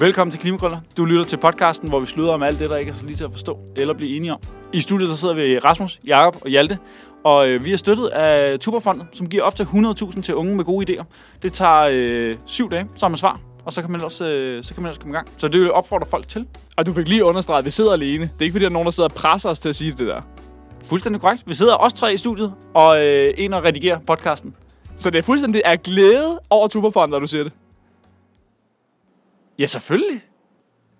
Velkommen til Klimakrøller. Du lytter til podcasten, hvor vi slutter om alt det, der ikke er så lige til at forstå eller blive enige om. I studiet så sidder vi Rasmus, Jakob og Hjalte, og øh, vi er støttet af Tuberfonden, som giver op til 100.000 til unge med gode idéer. Det tager øh, syv dage, så har man svar, og så kan man ellers, øh, så kan man ellers komme i gang. Så det vil jeg opfordre folk til. Og du fik lige understreget, at vi sidder alene. Det er ikke fordi, der er nogen, der sidder og presser os til at sige det der. Fuldstændig korrekt. Vi sidder også tre i studiet, og øh, en og redigerer podcasten. Så det er fuldstændig af glæde over Tuberfonden, når du siger det. Ja, selvfølgelig.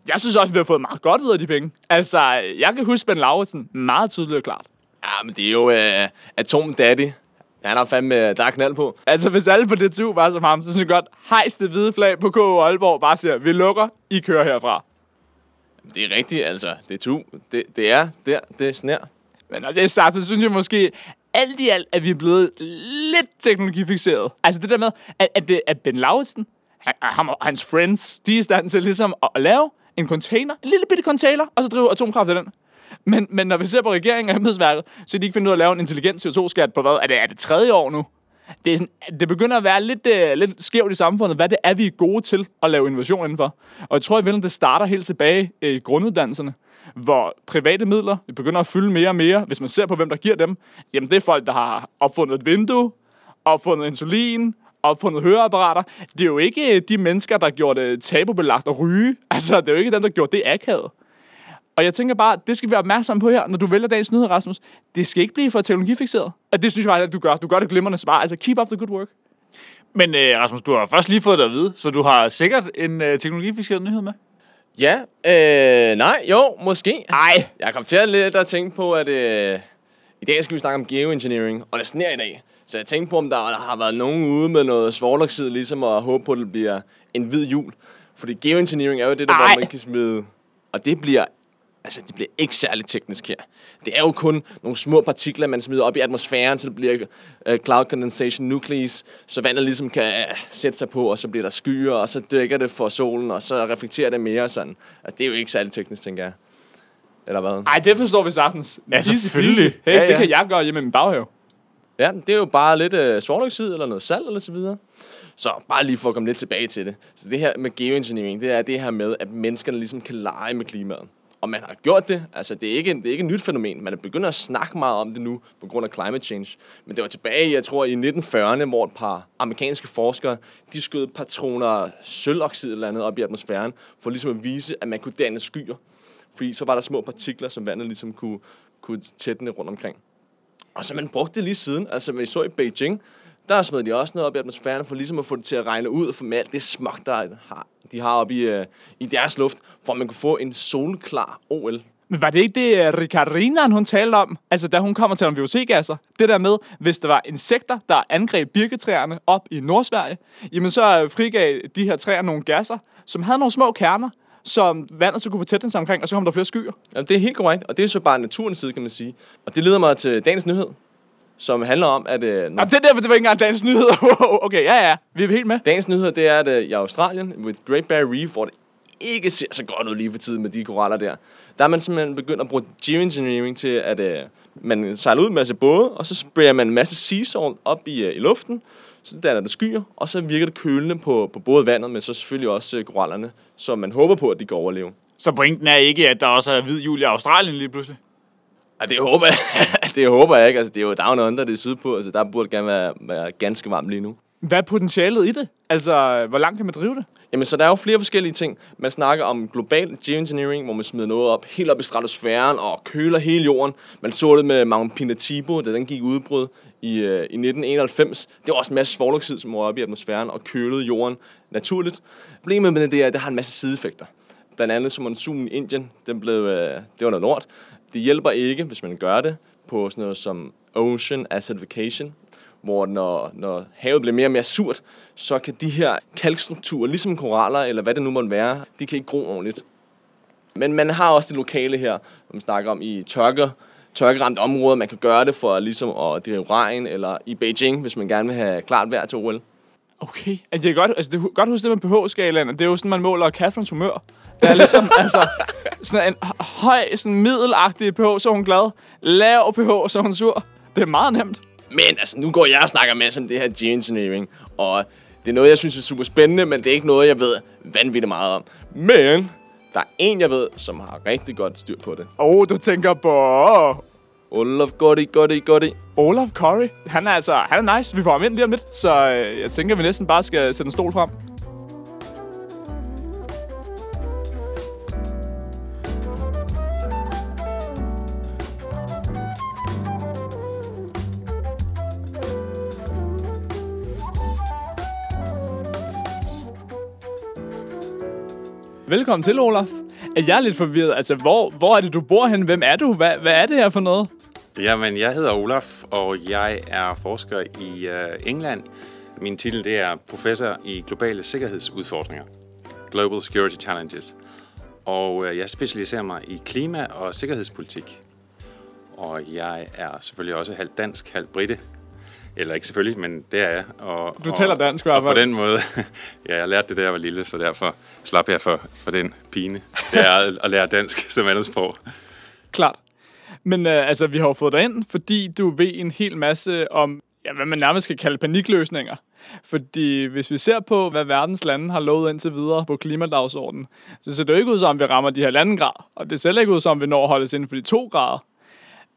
Jeg synes også, vi har fået meget godt ud af de penge. Altså, jeg kan huske Ben Lauritsen meget tydeligt og klart. Ja, men det er jo uh, Atom Daddy. Han har fandme, der er knald på. Altså, hvis alle på DTU var som ham, så synes jeg godt, hejs det hvide flag på KU Aalborg bare siger, vi lukker, I kører herfra. Det er rigtigt, altså. Det er tu. Det, det er der, det er snær. Men når det er sagt, så synes jeg måske, alt i alt, at vi er blevet lidt teknologifixeret. Altså det der med, at, at, det, at Ben Lauritsen, Ah, ham og hans friends, de er i stand til ligesom at, at lave en container, en lille bitte container, og så drive atomkraft i den. Men, men når vi ser på regeringen og embedsværket, så er de ikke finde ud af at lave en intelligent CO2-skat på hvad? Er det, er det tredje år nu? Det, er sådan, det begynder at være lidt, uh, lidt skævt i samfundet, hvad det er, vi er gode til at lave innovation indenfor. Og jeg tror i virkeligheden, det starter helt tilbage i grunduddannelserne, hvor private midler begynder at fylde mere og mere. Hvis man ser på, hvem der giver dem, jamen det er folk, der har opfundet et vindue, opfundet insulin, opfundet høreapparater. Det er jo ikke de mennesker, der gjorde det tabubelagt at ryge. Altså, det er jo ikke dem, der gjorde det akavet. Og jeg tænker bare, det skal vi være opmærksomme på her, når du vælger dagens nyhed, Rasmus. Det skal ikke blive for teknologifixeret. Og det synes jeg bare, at du gør. Du gør det glimrende svar. Altså, keep up the good work. Men øh, Rasmus, du har først lige fået det at vide, så du har sikkert en øh, teknologifixeret nyhed med. Ja, øh, nej, jo, måske. Nej. Jeg kom til at lidt at tænke på, at øh, i dag skal vi snakke om geoengineering, og det sner i dag. Så jeg tænkte på, om der har været nogen ude med noget svovloxid, ligesom at håbe på, at det bliver en hvid jul. Fordi geoengineering er jo det, der, Ej. hvor man kan smide... Og det bliver Altså, det bliver ikke særlig teknisk her. Det er jo kun nogle små partikler, man smider op i atmosfæren, så det bliver uh, cloud condensation nucleus, så vandet ligesom kan uh, sætte sig på, og så bliver der skyer, og så dækker det for solen, og så reflekterer det mere sådan. Og det er jo ikke særlig teknisk, tænker jeg. Eller hvad? Nej, det forstår vi sagtens. Ja, selvfølgelig. Hey, ja, ja. det kan jeg gøre hjemme i min baghave. Ja, det er jo bare lidt øh, svovloxid eller noget salt eller så videre. Så bare lige for at komme lidt tilbage til det. Så det her med geoengineering, det er det her med, at menneskerne ligesom kan lege med klimaet. Og man har gjort det. Altså, det er ikke, det er ikke et nyt fænomen. Man er begyndt at snakke meget om det nu på grund af climate change. Men det var tilbage, jeg tror, i 1940'erne, hvor et par amerikanske forskere, de skød patroner sølvoxid eller andet op i atmosfæren, for ligesom at vise, at man kunne danne skyer. Fordi så var der små partikler, som vandet ligesom kunne, kunne tætne rundt omkring. Og så man brugte det lige siden. Altså, vi så i Beijing, der smed de også noget op i atmosfæren, for ligesom at få det til at regne ud, for med alt det smog, der har, de har oppe i, øh, i deres luft, for at man kunne få en solklar OL. Men var det ikke det, øh, Ricard Rinan, hun talte om? Altså, da hun kommer til om VOC-gasser. Det der med, hvis der var insekter, der angreb birketræerne op i Nordsverige, jamen så øh, frigav de her træer nogle gasser, som havde nogle små kerner, som vandet så kunne fortætte sig omkring, og så kom der flere skyer. Jamen, det er helt korrekt, og det er så bare naturens side, kan man sige. Og det leder mig til dagens nyhed, som handler om, at... Uh, når Og det der, det var ikke engang dagens nyheder. okay, ja, ja, vi er helt med. Dagens nyhed, det er, at uh, i Australien, ved Great Barrier Reef, hvor det ikke ser så godt ud lige for tiden med de koraller der, der er man simpelthen begyndt at bruge geoengineering til, at uh, man sejler ud med en masse både, og så sprayer man en masse sea salt op i, uh, i luften, så danner det skyer, og så virker det kølende på, på både vandet, men så selvfølgelig også uh, korallerne, så man håber på, at de kan overleve. Så pointen er ikke, at der også er hvid jul i Australien lige pludselig. Og det håber jeg, det håber jeg ikke. Altså, det er jo down under det er sydpå, altså der burde gerne være, være ganske varmt lige nu. Hvad er potentialet i det? Altså, hvor langt kan man drive det? Jamen, så der er jo flere forskellige ting. Man snakker om global geoengineering, hvor man smider noget op helt op i stratosfæren og køler hele jorden. Man så det med Mount Pinatubo, da den gik udbrud i, øh, i 1991. Det var også en masse svovloxid, som var oppe i atmosfæren og kølede jorden naturligt. Problemet med det er, at det har en masse sideeffekter. Blandt andet som monsunen i Indien, den blev, øh, det var noget lort. Det hjælper ikke, hvis man gør det på sådan noget som ocean acidification, hvor når, når havet bliver mere og mere surt, så kan de her kalkstrukturer, ligesom koraller eller hvad det nu måtte være, de kan ikke gro ordentligt. Men man har også det lokale her, som man snakker om i tørker, tørkeramte områder, man kan gøre det for ligesom at drive regn, eller i Beijing, hvis man gerne vil have klart vejr til OL. Okay. Altså, jeg kan godt, altså, det er godt huske det med pH-skalaen. Det er jo sådan, man måler Catherines humør. Det er ligesom, altså, sådan en høj, sådan middelagtig pH, så er hun glad. Lav pH, så er hun sur. Det er meget nemt. Men altså, nu går jeg og snakker med om det her geoengineering, og Det er noget, jeg synes er super spændende, men det er ikke noget, jeg ved vanvittigt meget om. Men der er en, jeg ved, som har rigtig godt styr på det. Åh, oh, du tænker på Olaf Gotti, Gotti, Gotti. Olaf Curry. Han er altså, han er nice. Vi får ham ind lige om lidt, så øh, jeg tænker, vi næsten bare skal sætte en stol frem. Velkommen til, Olaf. Er jeg lidt forvirret? Altså, hvor, hvor er det, du bor hen? Hvem er du? Hvad, hvad er det her for noget? Jamen, jeg hedder Olaf, og jeg er forsker i uh, England. Min titel det er professor i globale sikkerhedsudfordringer. Global Security Challenges. Og uh, jeg specialiserer mig i klima- og sikkerhedspolitik. Og jeg er selvfølgelig også halvt dansk, halvt britte. Eller ikke selvfølgelig, men det er jeg. Og, Du taler dansk i og, hvert og på den måde, ja, jeg lærte det, da jeg var lille, så derfor slap jeg for, for den pine. Det er at, lære dansk som andet sprog. Klart. Men øh, altså, vi har jo fået dig ind, fordi du ved en hel masse om, ja, hvad man nærmest skal kalde panikløsninger. Fordi hvis vi ser på, hvad verdens lande har lovet indtil videre på klimadagsordenen, så ser det jo ikke ud som, om vi rammer de her grader. Og det ser ikke ud som, om vi når at holde os inden for de to grader.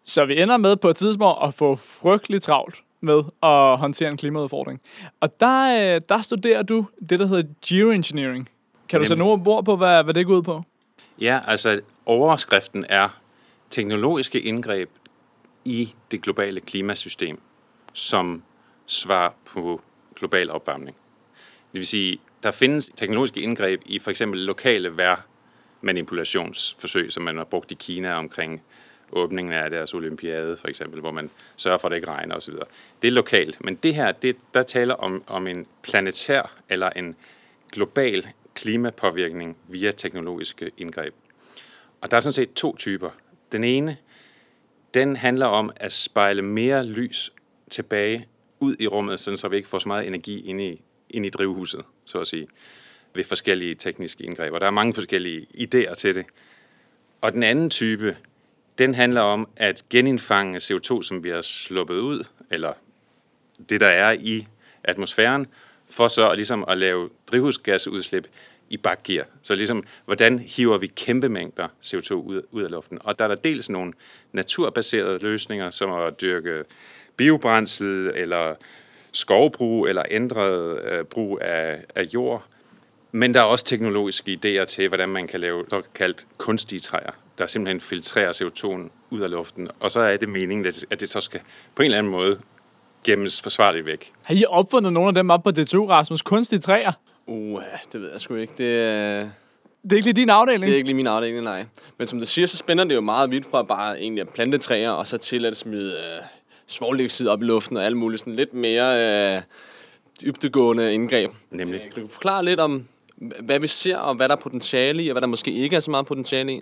Så vi ender med på et tidspunkt at få frygtelig travlt med at håndtere en klimaudfordring. Og der, øh, der studerer du det, der hedder geoengineering. Kan du sætte nogle ord på, hvad, hvad det går ud på? Ja, altså overskriften er teknologiske indgreb i det globale klimasystem, som svar på global opvarmning. Det vil sige, der findes teknologiske indgreb i for eksempel lokale vejrmanipulationsforsøg, som man har brugt i Kina omkring åbningen af deres olympiade, for eksempel, hvor man sørger for, at det ikke regner osv. Det er lokalt, men det her, det, der taler om, om en planetær eller en global klimapåvirkning via teknologiske indgreb. Og der er sådan set to typer. Den ene, den handler om at spejle mere lys tilbage ud i rummet, sådan så vi ikke får så meget energi ind i, ind i drivhuset, så at sige, ved forskellige tekniske indgreb. Og der er mange forskellige idéer til det. Og den anden type, den handler om at genindfange CO2, som vi har sluppet ud, eller det, der er i atmosfæren, for så at, ligesom at lave drivhusgasudslip i bakgear. Så ligesom, hvordan hiver vi kæmpe mængder CO2 ud, ud af luften? Og der er der dels nogle naturbaserede løsninger, som at dyrke biobrændsel, eller skovbrug, eller ændret øh, brug af, af jord. Men der er også teknologiske idéer til, hvordan man kan lave såkaldt kunstige træer, der simpelthen filtrerer CO2'en ud af luften. Og så er det meningen, at det så skal på en eller anden måde gemmes forsvarligt væk. Har I opfundet nogle af dem op på DTU, Rasmus? Kunstige træer? Uh, det ved jeg sgu ikke. Det, er- Det er ikke lige din afdeling. det er ikke lige min afdeling, nej. Men som du siger, så spænder det jo meget vidt fra bare egentlig at plante træer, og så til at smide øh, svovldioxid op i luften og alt muligt sådan lidt mere øh, dybdegående indgreb. Nemlig. Øh, Kan du forklare lidt om, hvad vi ser, og hvad der er potentiale i, og hvad der måske ikke er så meget potentiale i?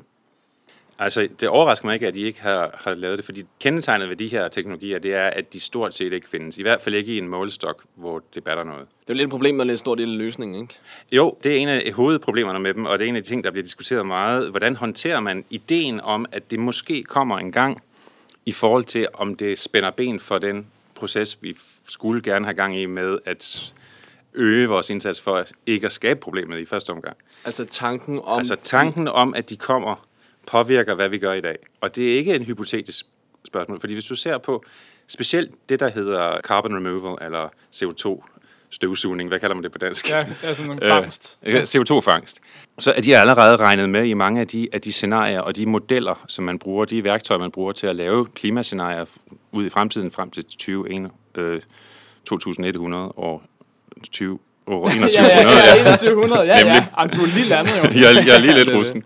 Altså, det overrasker mig ikke, at de ikke har, har lavet det, fordi kendetegnet ved de her teknologier, det er, at de stort set ikke findes. I hvert fald ikke i en målestok, hvor det batter noget. Det er jo lidt et problem, når det er en stor del af løsningen, ikke? Jo, det er en af hovedproblemerne med dem, og det er en af de ting, der bliver diskuteret meget. Hvordan håndterer man ideen om, at det måske kommer en gang, i forhold til, om det spænder ben for den proces, vi skulle gerne have gang i med at øge vores indsats for at ikke at skabe problemet i første omgang. Altså tanken om... Altså tanken om, at de kommer, påvirker, hvad vi gør i dag. Og det er ikke en hypotetisk spørgsmål, fordi hvis du ser på specielt det, der hedder carbon removal, eller CO2 støvsugning, hvad kalder man det på dansk? Ja, det er sådan en fangst. Øh, CO2-fangst. Så er de allerede regnet med i mange af de, af de scenarier og de modeller, som man bruger, de værktøjer, man bruger til at lave klimascenarier ud i fremtiden, frem til 20, øh, 2100 og 20, år Ja, 2100. ja, ja, 2100. Ja, ja. Jamen, du er lige landet jo. jeg, er- jeg er lige lidt rusten.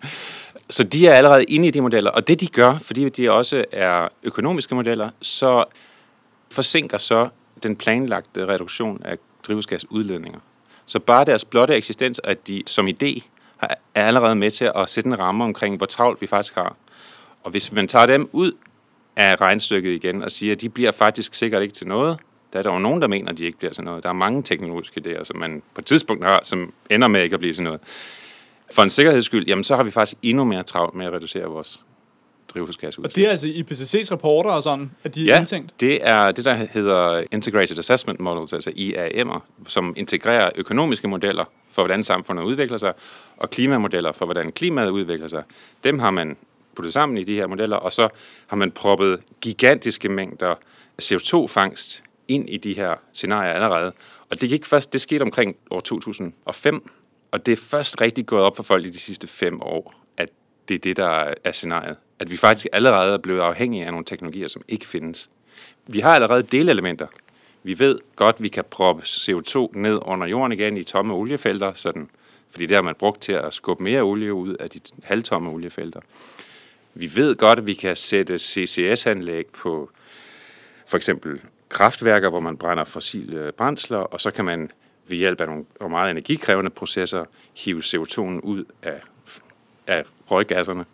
Så de er allerede inde i de modeller, og det de gør, fordi de også er økonomiske modeller, så forsinker så den planlagte reduktion af drivhusgasudledninger. Så bare deres blotte eksistens, at de som idé er allerede med til at sætte en ramme omkring, hvor travlt vi faktisk har. Og hvis man tager dem ud af regnstykket igen og siger, at de bliver faktisk sikkert ikke til noget, der er der jo nogen, der mener, at de ikke bliver til noget. Der er mange teknologiske idéer, som man på et tidspunkt har, som ender med ikke at blive til noget. For en sikkerheds skyld, jamen så har vi faktisk endnu mere travlt med at reducere vores drivhusgasudslip. Og det er altså IPCC's rapporter og sådan, at de er Ja, indtænkt. det er det, der hedder Integrated Assessment Models, altså IAM'er, som integrerer økonomiske modeller for, hvordan samfundet udvikler sig, og klimamodeller for, hvordan klimaet udvikler sig. Dem har man puttet sammen i de her modeller, og så har man proppet gigantiske mængder CO2-fangst ind i de her scenarier allerede. Og det gik først, det skete omkring år 2005, og det er først rigtig gået op for folk i de sidste fem år, at det er det, der er scenariet. At vi faktisk allerede er blevet afhængige af nogle teknologier, som ikke findes. Vi har allerede delelementer. Vi ved godt, vi kan proppe CO2 ned under jorden igen i tomme oliefelter, sådan, fordi det har man brugt til at skubbe mere olie ud af de halvtomme oliefelter. Vi ved godt, at vi kan sætte CCS-anlæg på for eksempel kraftværker, hvor man brænder fossile brændsler, og så kan man ved hjælp af nogle og meget energikrævende processer hive CO2'en ud af, af røggasserne.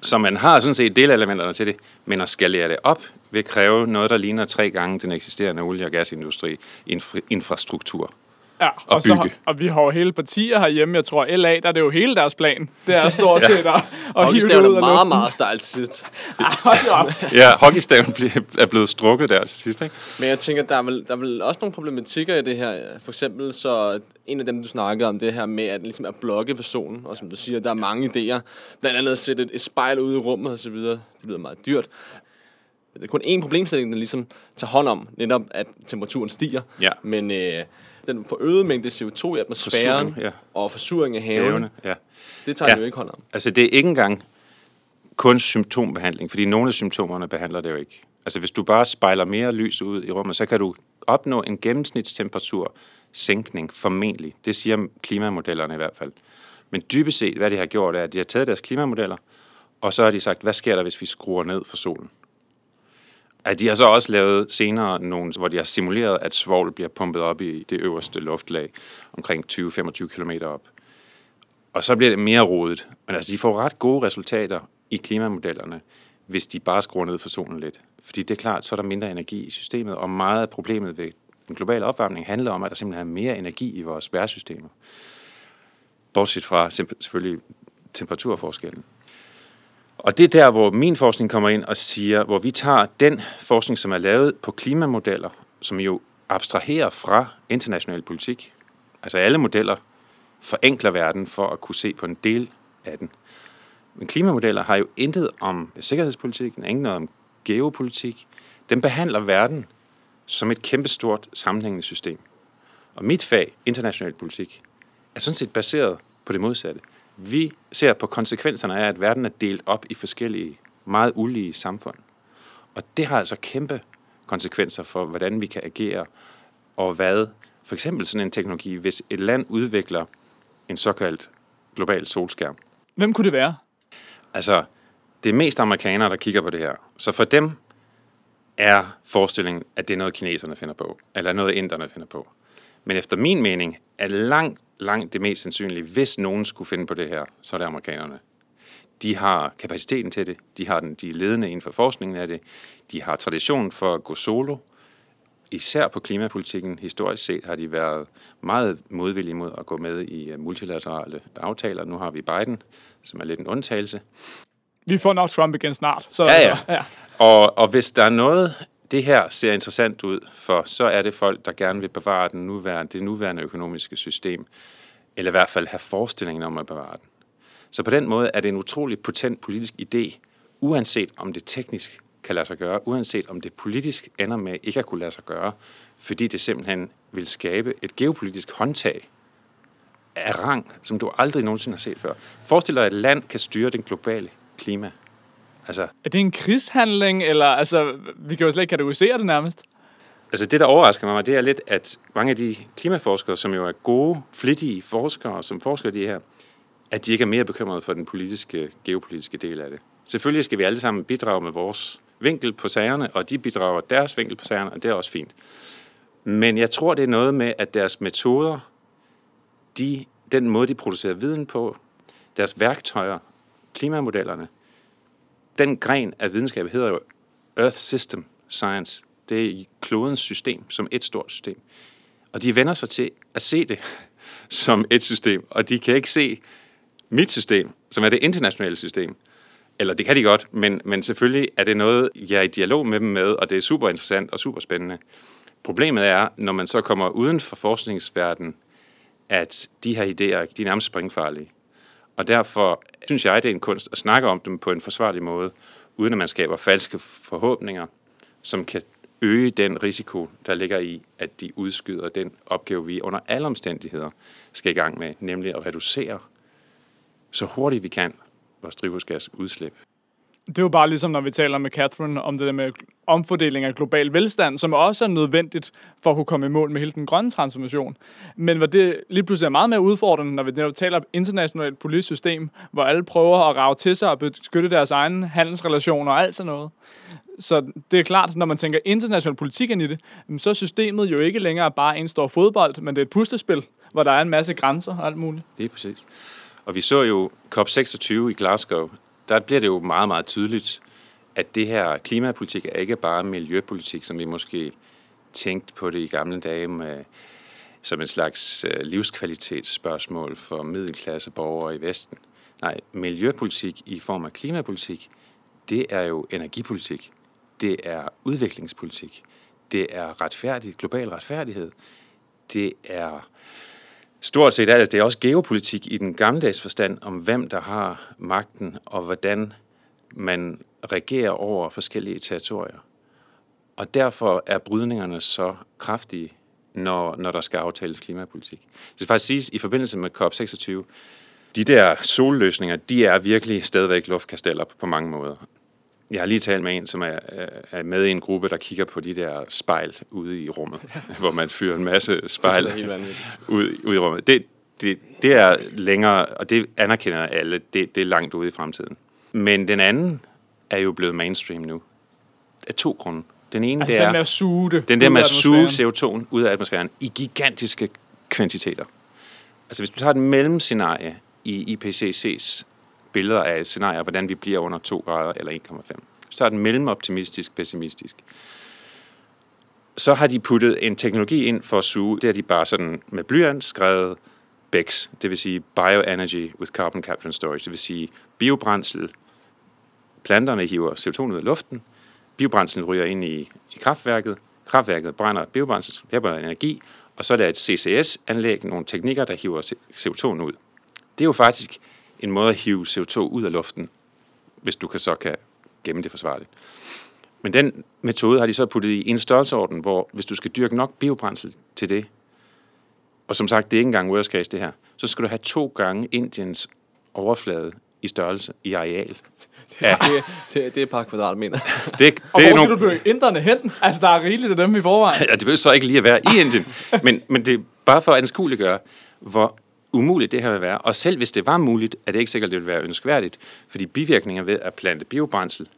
Så man har sådan set delelementerne til det, men at skalere det op vil kræve noget, der ligner tre gange den eksisterende olie- og gasindustri infra- infrastruktur. Ja, og, så, bygge. og vi har jo hele partier herhjemme. Jeg tror, LA, der er det jo hele deres plan. Det er stort set at, at hive det Hockeystaven ud er meget, meget stejlt til sidst. Ja, hockeystaven er blevet strukket der til sidst, ikke? Men jeg tænker, der er, vel, der er vel også nogle problematikker i det her. For eksempel så en af dem, du snakkede om, det her med at, ligesom at blokke personen. Og som du siger, der er mange idéer. Blandt andet at sætte et, et spejl ude i rummet og så videre. Det lyder meget dyrt. Det er kun én problemstilling, der ligesom tager hånd om, netop at temperaturen stiger. Ja. Men øh, den forøgede mængde CO2 i atmosfæren Forsuring, ja. og forsuring af havene, Havene, ja. det tager Ja. ja. jo ikke hånd om. Altså, det er ikke engang kun symptombehandling, fordi nogle af symptomerne behandler det jo ikke. Altså, hvis du bare spejler mere lys ud i rummet, så kan du opnå en gennemsnitstemperatur sænkning, formentlig. Det siger klimamodellerne i hvert fald. Men dybest set, hvad de har gjort, er, at de har taget deres klimamodeller, og så har de sagt, hvad sker der, hvis vi skruer ned for solen? Ja, de har så også lavet senere nogle, hvor de har simuleret, at svovl bliver pumpet op i det øverste luftlag, omkring 20-25 km op. Og så bliver det mere rodet. Men altså, de får ret gode resultater i klimamodellerne, hvis de bare skruer ned for solen lidt. Fordi det er klart, så er der mindre energi i systemet, og meget af problemet ved den globale opvarmning handler om, at der simpelthen er mere energi i vores værtsystemer. Bortset fra selvfølgelig temperaturforskellen. Og det er der, hvor min forskning kommer ind og siger, hvor vi tager den forskning, som er lavet på klimamodeller, som jo abstraherer fra international politik. Altså alle modeller forenkler verden for at kunne se på en del af den. Men klimamodeller har jo intet om sikkerhedspolitik, intet noget om geopolitik. Den behandler verden som et kæmpestort sammenhængende system. Og mit fag, international politik, er sådan set baseret på det modsatte. Vi ser på konsekvenserne af, at verden er delt op i forskellige, meget ulige samfund. Og det har altså kæmpe konsekvenser for, hvordan vi kan agere, og hvad for eksempel sådan en teknologi, hvis et land udvikler en såkaldt global solskærm. Hvem kunne det være? Altså, det er mest amerikanere, der kigger på det her. Så for dem er forestillingen, at det er noget, kineserne finder på, eller noget, inderne finder på. Men efter min mening er langt, langt det mest sandsynlige, hvis nogen skulle finde på det her, så er det amerikanerne. De har kapaciteten til det, de har den, de er ledende inden for forskningen af det, de har tradition for at gå solo, især på klimapolitikken. Historisk set har de været meget modvillige mod at gå med i øh, multilaterale aftaler. Nu har vi Biden, som er lidt en undtagelse. Vi får nok Trump igen snart. Så, Ja, ja. Ja. Og, og hvis der er noget, det her ser interessant ud for, så er det folk, der gerne vil bevare den nuværende, det nuværende økonomiske system, eller i hvert fald have forestillingen om at bevare den. Så på den måde er det en utrolig potent politisk idé, uanset om det teknisk kan lade sig gøre, uanset om det politisk ender med ikke at kunne lade sig gøre, fordi det simpelthen vil skabe et geopolitisk håndtag af rang, som du aldrig nogensinde har set før. Forestil dig, at et land kan styre den globale klima. Altså, Er det en krigshandling, eller altså, vi kan jo slet ikke kategorisere det nærmest. Altså det, der overrasker mig, det er lidt, at mange af de klimaforskere, som jo er gode, flittige forskere, som forsker i det her, at de ikke er mere bekymrede for den politiske, geopolitiske del af det. Selvfølgelig skal vi alle sammen bidrage med vores vinkel på sagerne, og de bidrager deres vinkel på sagerne, og det er også fint. Men jeg tror, det er noget med, at deres metoder, de, den måde, de producerer viden på, deres værktøjer, klimamodellerne, den gren af videnskab hedder jo Earth System Science. Det er klodens system, som et stort system. Og de vender sig til at se det som et system, og de kan ikke se mit system, som er det internationale system, Eller det kan de godt, men, men selvfølgelig er det noget, jeg er i dialog med dem med, og det er super interessant og super spændende. Problemet er, når man så kommer uden for forskningsverdenen, at de her idéer, de er nærmest springfarlige. Og derfor synes jeg, det er en kunst at snakke om dem på en forsvarlig måde, uden at man skaber falske forhåbninger, som kan øge den risiko, der ligger i, at de udskyder den opgave, vi under alle omstændigheder skal i gang med, nemlig at reducere så hurtigt vi kan vores drivhusgasudslip. Det er jo bare ligesom, når vi taler med Catherine om det der med omfordeling af global velstand, som også er nødvendigt for at kunne komme i mål med hele den grønne transformation. Men hvor det lige pludselig er meget mere udfordrende, når vi netop taler om internationalt politisk system, hvor alle prøver at rave til sig og beskytte deres egne handelsrelationer og alt sådan noget. Så det er klart, når man tænker international politik ind i det, så er systemet jo ikke længere bare en stor fodbold, men det er et puslespil, hvor der er en masse grænser og alt muligt. Det er præcis. Og vi så jo COP26 i Glasgow, der bliver det jo meget, meget tydeligt, at det her klimapolitik er ikke bare miljøpolitik, som vi måske tænkte på det i gamle dage med, som en slags øh, livskvalitetsspørgsmål for middelklasseborgere i Vesten. Nej, miljøpolitik i form af klimapolitik, det er jo energipolitik. Det er udviklingspolitik. Det er retfærdig, global retfærdighed. Det er stort set alt. Det er også geopolitik i den gammeldags forstand om, hvem der har magten, og hvordan man regerer over forskellige territorier. Og derfor er brydningerne så kraftige, når, når der skal aftales klimapolitik. Det skal faktisk siges, i forbindelse med COP26, de der solløsninger, de er virkelig stadigvæk luftkasteller på mange måder. Jeg har lige talt med en, som er, er med i en gruppe, der kigger på de der spejl ude i rummet, ja. hvor man fyrer en masse spejl ud, ud i rummet. Det, det, det er længere, og det anerkender alle, det, det er langt ude i fremtiden. Men den anden er jo blevet mainstream nu. Af to grunde. Den ene, Altså det den er med at suge det den der med at suge atmosfæren. CO2 ud af atmosfæren i gigantiske kvantiteter. Altså hvis du tager et mellemscenarie i IPCC's billeder af et scenarie, hvordan vi bliver under 2 grader eller 1,5. Så er den mellemoptimistisk, pessimistisk, så har de puttet en teknologi ind for at suge. Det har de bare sådan med blyant skrevet BECS, det vil sige Bioenergy with Carbon Capture and Storage, det vil sige biobrændsel. Planterne hiver CO2 ud af luften, biobrændselen ryger ind i, i kraftværket, kraftværket brænder biobrændsel, det energi, og så er der et CCS-anlæg, nogle teknikker, der hiver CO2 ud. Det er jo faktisk en måde at hive CO2 ud af luften, hvis du kan så kan gemme det forsvarligt. Men den metode har de så puttet i en størrelseorden, hvor hvis du skal dyrke nok biobrændsel til det, og som sagt, det er ikke engang worst case det her, så skal du have to gange Indiens overflade i størrelse, i areal. Ja, Det, det, det er et par kvadratmeter. det, det Og er hvor skal nogle, du bøge inderne hen? Altså, der er rigeligt af dem i forvejen. Ja, det vil så ikke lige at være i Indien. Men, men det er bare for at anskueliggøre, hvor umuligt det her vil være. Og selv hvis det var muligt, er det ikke sikkert, det vil være ønskværdigt. Fordi bivirkninger ved at plante biobrændsel,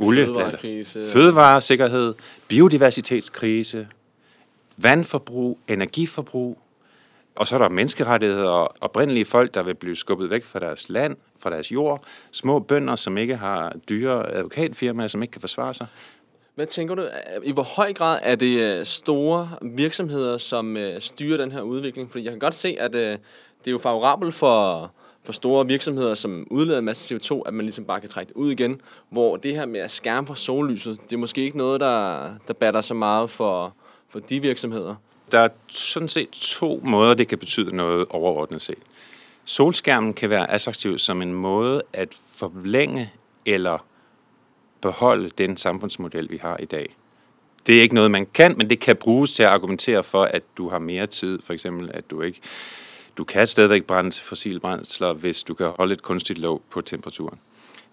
olie, fødevarekrise, fødevaresikkerhed, biodiversitetskrise, vandforbrug, energiforbrug, og så er der menneskerettigheder og oprindelige folk, der vil blive skubbet væk fra deres land, fra deres jord, små bønder, som ikke har dyre advokatfirmaer, som ikke kan forsvare sig. Hvad tænker du, i hvor høj grad er det øh, store virksomheder, som øh, styrer den her udvikling? Fordi jeg kan godt se, at øh, det er jo favorabelt for, for store virksomheder, som udleder en masse CO2, at man ligesom bare kan trække det ud igen. Hvor det her med at skærme for sollyset, det er måske ikke noget, der, der batter så meget for, for de virksomheder. Der er sådan set to måder, det kan betyde noget overordnet set. Solskærmen kan være attraktiv som en måde at forlænge eller beholde den samfundsmodel, vi har i dag. Det er ikke noget, man kan, men det kan bruges til at argumentere for, at du har mere tid. For eksempel, at du ikke du kan stadigvæk brænde fossile brændsler, hvis du kan holde et kunstigt låg på temperaturen.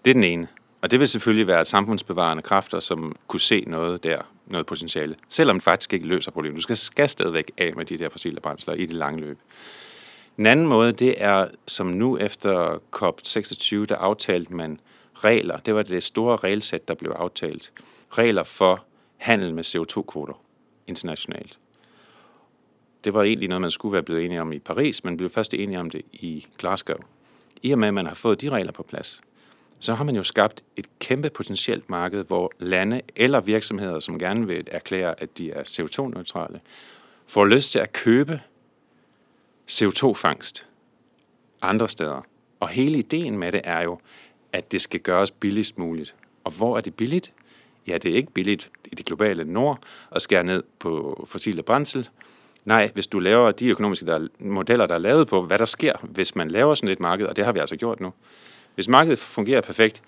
Det er den ene. Og det vil selvfølgelig være samfundsbevarende kræfter, som kunne se noget der, noget potentiale. Selvom det faktisk ikke løser problemet. Du skal, skal stadigvæk af med de der fossile brændsler i det lange løb. Den anden måde, det er, som nu efter COP26, der aftalte man regler. Det var det store regelsæt, der blev aftalt. Regler for handel med CO2-kvoter internationalt. Det var egentlig noget, man skulle være blevet enige om i Paris, men blev først enige om det i Glasgow. I og med, at man har fået de regler på plads, så har man jo skabt et kæmpe potentielt marked, hvor lande eller virksomheder, som gerne vil erklære, at de er CO2-neutrale, får lyst til at købe CO2-fangst andre steder. Og hele ideen med det er jo, at det skal gøres billigst muligt. Og hvor er det billigt? Ja, det er ikke billigt i det globale nord at skære ned på fossile brændsel. Nej, hvis du laver de økonomiske der, modeller, der er lavet på, hvad der sker, hvis man laver sådan et marked, og det har vi altså gjort nu. Hvis markedet fungerer perfekt,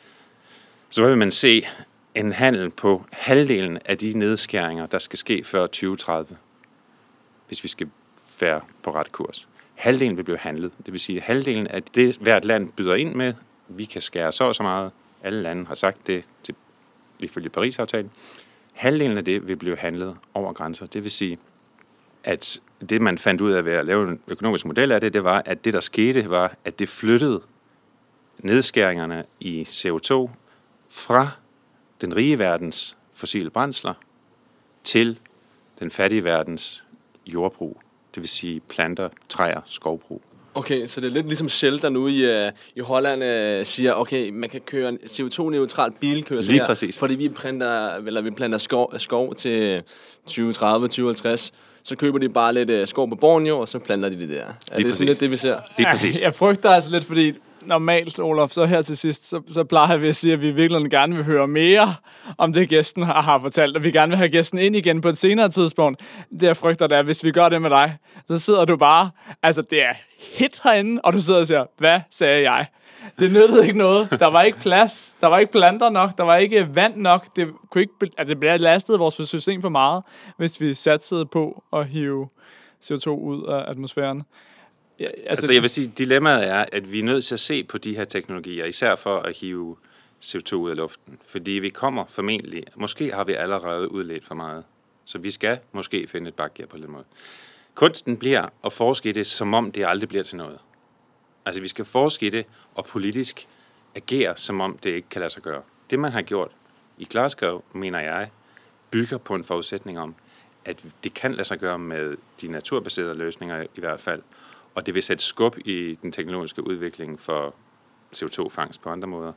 så vil man se en handel på halvdelen af de nedskæringer, der skal ske før 2030, hvis vi skal være på ret kurs. Halvdelen vil blive handlet. Det vil sige, at halvdelen af det, hvert land byder ind med, vi kan skære så og så meget. Alle lande har sagt det til, ifølge Paris-aftalen. Halvdelen af det vil blive handlet over grænser. Det vil sige, at det, man fandt ud af ved at lave en økonomisk model af det, det var, at det, der skete, var, at det flyttede nedskæringerne i CO2 fra den rige verdens fossile brændsler til den fattige verdens jordbrug. Det vil sige planter, træer, skovbrug. Okay, så det er lidt ligesom Shell, der nu i, uh, i Holland uh, siger, okay, man kan køre en CO2-neutral bilkørsel Lige her, præcis. fordi vi planter, eller vi planter skov, skov til 2030, 2050. Så køber de bare lidt uh, skov på Borneo, og så planter de det der. Er det præcis. sådan lidt det, vi ser? Det er præcis. Jeg frygter altså lidt, fordi normalt, Olof, så her til sidst, så, så plejer vi at sige, at vi virkelig gerne vil høre mere om det, gæsten har, har fortalt, og vi gerne vil have gæsten ind igen på et senere tidspunkt. Det jeg frygter, det er, hvis vi gør det med dig, så sidder du bare, altså det er hit herinde, og du sidder og siger, hvad sagde jeg? Det nyttede ikke noget. Der var ikke plads. Der var ikke planter nok. Der var ikke vand nok. Det kunne ikke, altså det belastede vores system for meget, hvis vi satsede på at hive CO2 ud af atmosfæren. Ja, altså, altså jeg vil sige, dilemmaet er, at vi er nødt til at se på de her teknologier, især for at hive CO2 ud af luften. Fordi vi kommer formentlig, måske har vi allerede udledt for meget. Så vi skal måske finde et bakgear på den måde. Kunsten bliver at forske i det, som om det aldrig bliver til noget. Altså vi skal forske i det, og politisk agere, som om det ikke kan lade sig gøre. Det man har gjort i Glasgow, mener jeg, bygger på en forudsætning om, at det kan lade sig gøre med de naturbaserede løsninger i hvert fald, og det vil sætte skub i den teknologiske udvikling for CO2-fangst på andre måder.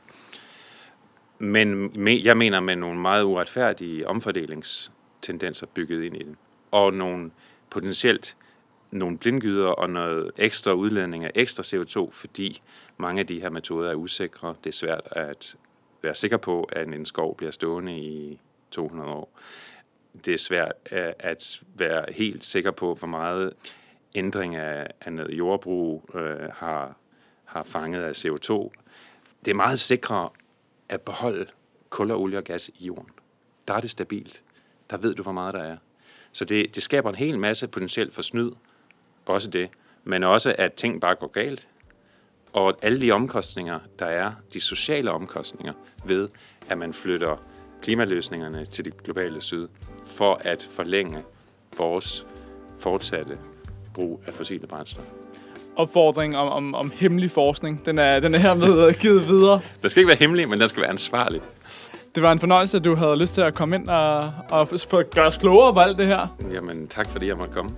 Men jeg mener med nogle meget uretfærdige omfordelingstendenser bygget ind i den, og nogle potentielt nogle blindgyder og noget ekstra udledning af ekstra CO2, fordi mange af de her metoder er usikre. Det er svært at være sikker på, at en skov bliver stående i 200 år. Det er svært at- at være helt sikker på, hvor meget ændring af, af noget jordbrug øh, har, har fanget af CO2. Det er meget sikrere at beholde kul og olie og gas i jorden. Der er det stabilt. Der ved du, hvor meget der er. Så det, det skaber en hel masse potentielt for snyd, også det, men også at ting bare går galt. Og alle de omkostninger, der er, de sociale omkostninger ved, at man flytter klimaløsningerne til det globale syd, for at forlænge vores fortsatte brug af fossile brændsler. opfordring om, om, om hemmelig forskning. Den er, den er hermed givet videre. Der skal ikke være hemmelig, men der skal være ansvarlig. Det var en fornøjelse, at du havde lyst til at komme ind og, og få gøre os klogere på alt det her. Jamen, tak fordi jeg måtte komme.